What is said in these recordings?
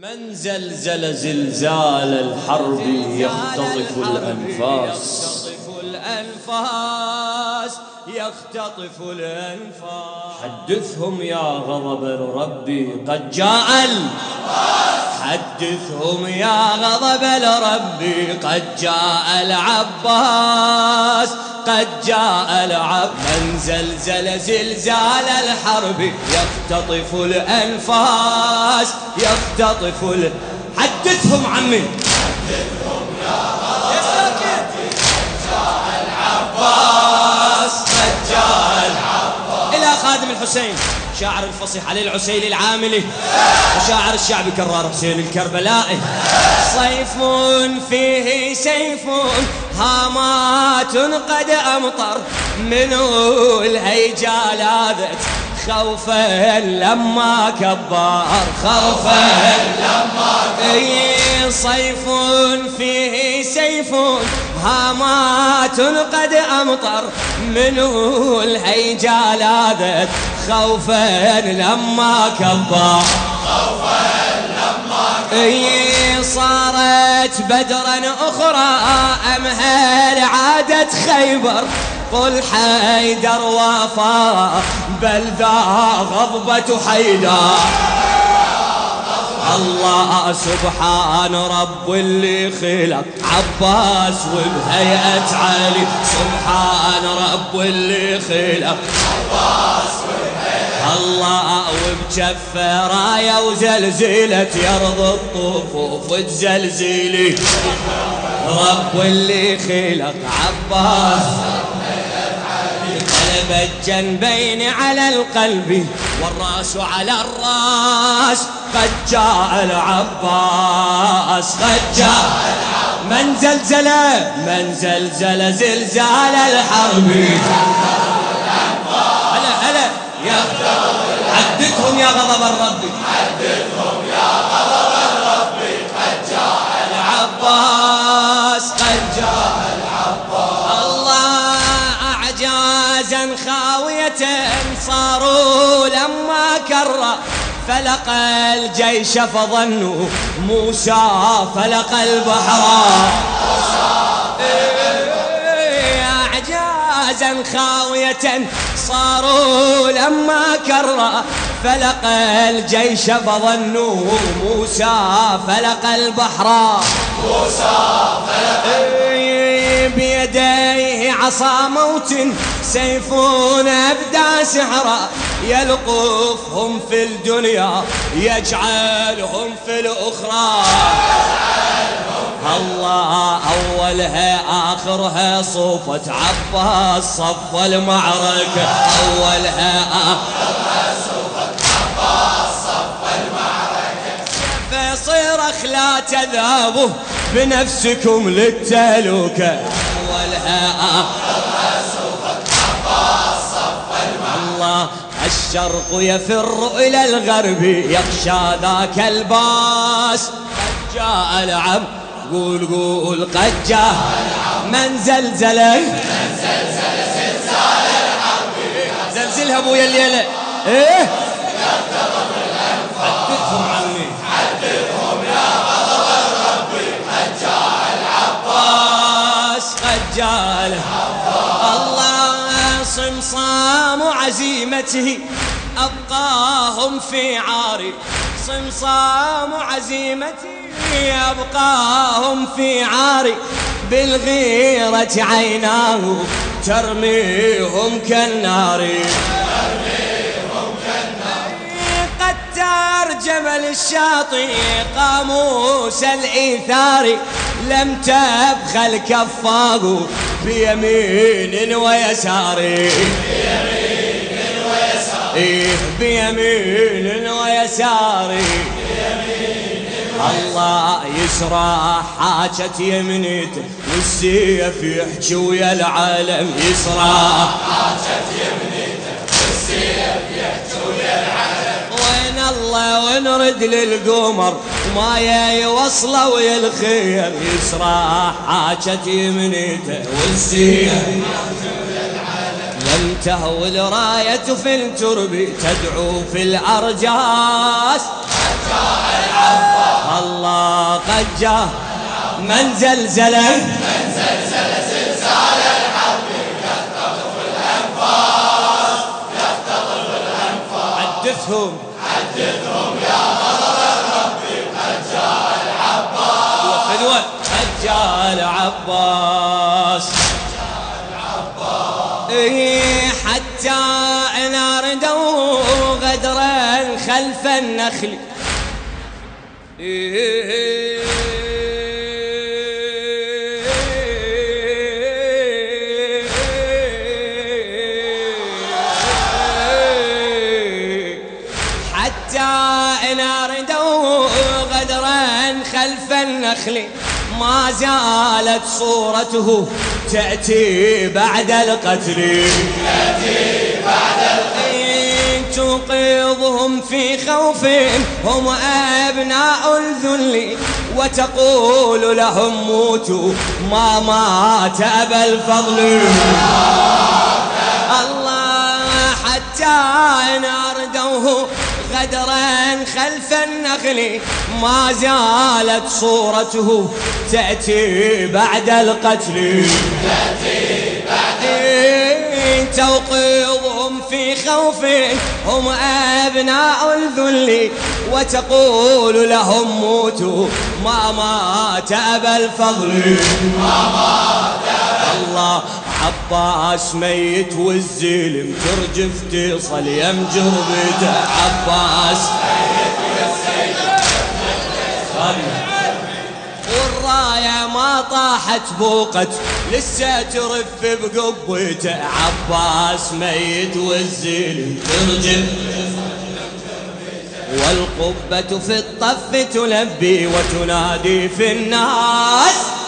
من زلزل زلزال الحرب يختطف الأنفاس؟ يختطف الأنفاس يختطف الأنفاس. حدثهم يا غضب ربي قد جاء حدثهم يا غضب لربي قد جاء العباس قد جاء العب من زلزل زلزال الحرب يختطف الأنفاس يختطف ال... حدثهم عمي. حدثهم يا غضب العباس خادم الحسين. شاعر الفصيح علي العسيلي العاملي. وشاعر الشعب كرار حسين الكربلائي. صيف فيه سيف هامات قد أمطر. منه الهيجا لاذت خوفا لما كبر خوفا لما كبر. صيف فيه سيف هامات قد أمطر. منه الهيجا لاذت خوفا لما كبر. خوفا لما كبر صارت بدرا أخرى أمهل عادت خيبر قل حيدر وفا بل ذا غضبة حيدر. الله سبحان رب اللي خلق عباس وبهيئة علي. سبحان رب اللي خلق. عباس الله وبجفه رايه وزلزلت يرض الطفوف تزلزلي رب اللي خلق عباس. قلب الجنبين على القلب والراس على الراس قد جاء العباس قد جاء من زلزل من زلزل زلزال الحرب. هلا هلا يا حدثهم يا غضب الرب. حدثهم يا غضب الرب قد جاء العباس قد جاء أعجازا خاوية صاروا لما كر فلق الجيش فظنوا موسى فلق البحر. أعجازا خاوية صاروا لما كر فلق الجيش فظنوا موسى فلق البحر. موسى فلق بيديه عصا موت سيف أبدى سحرا يلقفهم في الدنيا يجعلهم في الأخرى. الله أولها آخرها صوفة عباس صف المعركة أولها آخرها صوفة عباس صف المعركة لا تذهبوا بنفسكم للتهلكة أولها الشرق يفر إلى الغرب يخشى ذاك الباس. قد جاء العبد قول قول قد جاء. من زلزله من زلزل زلزال الحرب زلزلها أبويا الليلة. إيه؟ عزيمته أبقاهم في عاري صمصام عزيمتي أبقاهم في عاري بالغيرة عيناه ترميهم كالنار. قد ترجم الشاطئ قاموس الإيثار لم تبخل كفاه بيمين ويسار. بيمين إيه بيمين ويسار الله يسرى حاجة يمنيته والسيف يحكي ويا العالم يسرى. حاجة يمنيته والسيف يحكي ويا العالم وين الله ونرد للقمر وما يوصله ويا الخير يسرى حاجة يمنيته والسيف لم تهول راية في الترب تدعو في الأرجاس. العباس قد جاء من زلزله من زلزل زلزال يختطف الأنفاس يختطف الأنفاس حدثهم. حدثهم يا غضب ربي قد جاء العباس وفدوة قد جاء العباس. حتى نار دو غدرا خلف النخل. حتى ناردوا غدرا خلف النخل. ما زالت صورته تأتي بعد القتل. تأتي بعد القتل توقظهم في خوف هم أبناء الذل وتقول لهم موتوا ما مات أبا الفضل. الله حتى ناردوه غدرا خلف النخل ما زالت صورته تأتي بعد القتل. تأتي بعد توقظهم في خوف. هم أبناء الذل وتقول لهم موتوا. ما مات أبا الفضل. ما مات الله عباس ميت والزلم ترجف تصل يم جربته. عباس والراية ما طاحت بوقت لسه ترف بقبته عباس ميت والزلم ترجف والقبة في الطف تلبي وتنادي في الناس.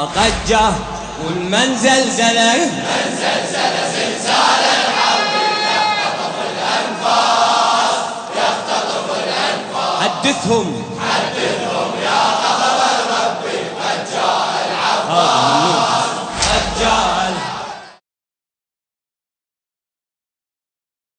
قد جاء والمن زلزله من زلزل؟ زلزال الحرب يختطف الأنفاس يختطف الأنفاس حدثهم.